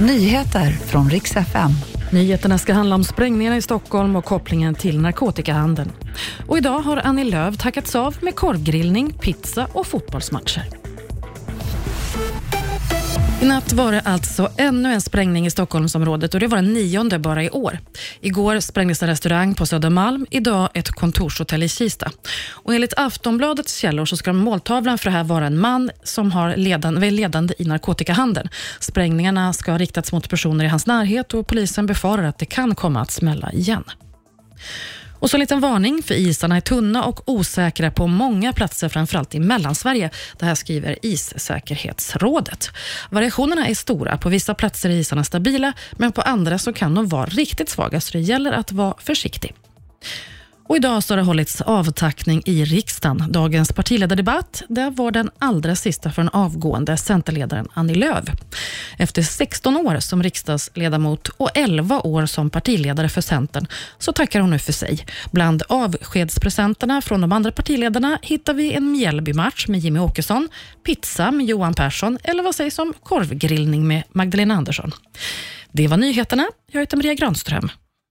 Nyheter från riks FM. Nyheterna ska handla om sprängningarna i Stockholm och kopplingen till narkotikahandeln. Och idag har Annie Lööf tackats av med korvgrillning, pizza och fotbollsmatcher. I natt var det alltså ännu en sprängning i Stockholmsområdet och det var den nionde bara i år. Igår sprängdes en restaurang på Södermalm, idag ett kontorshotell i Kista. Och enligt Aftonbladets källor så ska måltavlan för det här vara en man som har ledande, ledande i narkotikahandeln. Sprängningarna ska ha riktats mot personer i hans närhet och polisen befarar att det kan komma att smälla igen. Och så en liten varning, för isarna är tunna och osäkra på många platser, framförallt i Mellansverige. Det här skriver Issäkerhetsrådet. Variationerna är stora. På vissa platser är isarna stabila, men på andra så kan de vara riktigt svaga, så det gäller att vara försiktig. Och idag så har det hållits avtackning i riksdagen. Dagens partiledardebatt det var den allra sista för den avgående Centerledaren Annie Lööf. Efter 16 år som riksdagsledamot och 11 år som partiledare för Centern så tackar hon nu för sig. Bland avskedspresenterna från de andra partiledarna hittar vi en Mjällby-match med Jimmy Åkesson, pizza med Johan Persson eller vad sägs om korvgrillning med Magdalena Andersson. Det var nyheterna. Jag heter Maria Granström.